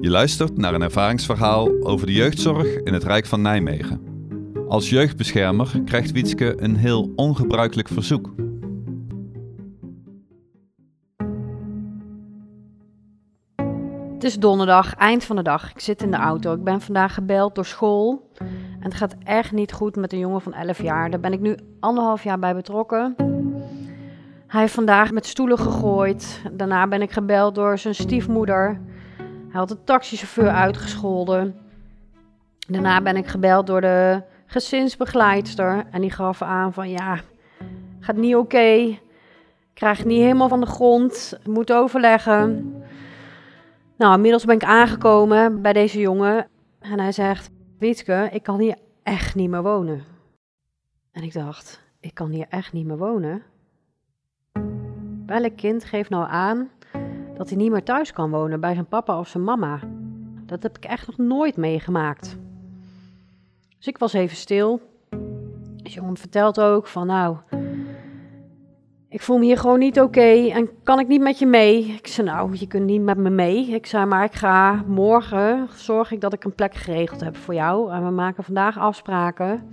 Je luistert naar een ervaringsverhaal over de jeugdzorg in het Rijk van Nijmegen. Als jeugdbeschermer krijgt Wietske een heel ongebruikelijk verzoek. Het is donderdag, eind van de dag. Ik zit in de auto. Ik ben vandaag gebeld door school. En het gaat echt niet goed met een jongen van 11 jaar. Daar ben ik nu anderhalf jaar bij betrokken. Hij heeft vandaag met stoelen gegooid. Daarna ben ik gebeld door zijn stiefmoeder. Hij had de taxichauffeur uitgescholden. Daarna ben ik gebeld door de gezinsbegeleidster. En die gaf aan van ja, gaat niet oké. Okay. Krijg niet helemaal van de grond. Moet overleggen. Nou, inmiddels ben ik aangekomen bij deze jongen. En hij zegt, Wietke, ik kan hier echt niet meer wonen. En ik dacht, ik kan hier echt niet meer wonen? Welk kind geeft nou aan dat hij niet meer thuis kan wonen bij zijn papa of zijn mama? Dat heb ik echt nog nooit meegemaakt. Dus ik was even stil. De jongen vertelt ook van, nou, ik voel me hier gewoon niet oké en kan ik niet met je mee? Ik zei, nou, je kunt niet met me mee. Ik zei, maar ik ga morgen, zorg ik dat ik een plek geregeld heb voor jou. En we maken vandaag afspraken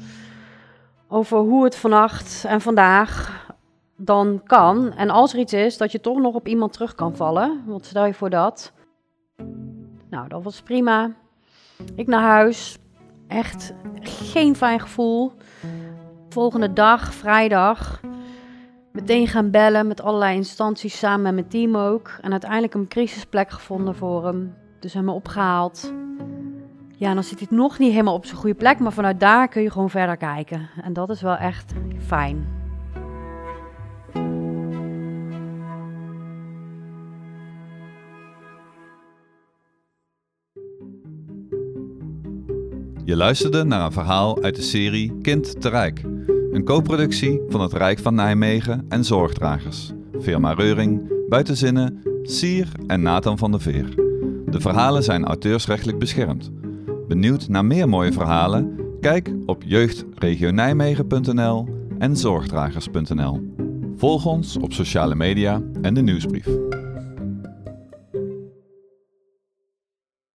over hoe het vannacht en vandaag dan kan. En als er iets is, dat je toch nog op iemand terug kan vallen. Wat stel je voor dat? Nou, dat was prima. Ik naar huis. Echt geen fijn gevoel. Volgende dag, vrijdag meteen gaan bellen met allerlei instanties samen met mijn team ook. En uiteindelijk een crisisplek gevonden voor hem. Dus hem opgehaald. Ja, dan zit hij nog niet helemaal op zijn goede plek, maar vanuit daar kun je gewoon verder kijken. En dat is wel echt fijn. Je luisterde naar een verhaal uit de serie Kind te Rijk. Een co-productie van het Rijk van Nijmegen en Zorgdragers. Firma Reuring, Buitenzinnen, Sier en Nathan van der Veer. De verhalen zijn auteursrechtelijk beschermd. Benieuwd naar meer mooie verhalen? Kijk op jeugdregionijmegen.nl en zorgdragers.nl. Volg ons op sociale media en de nieuwsbrief.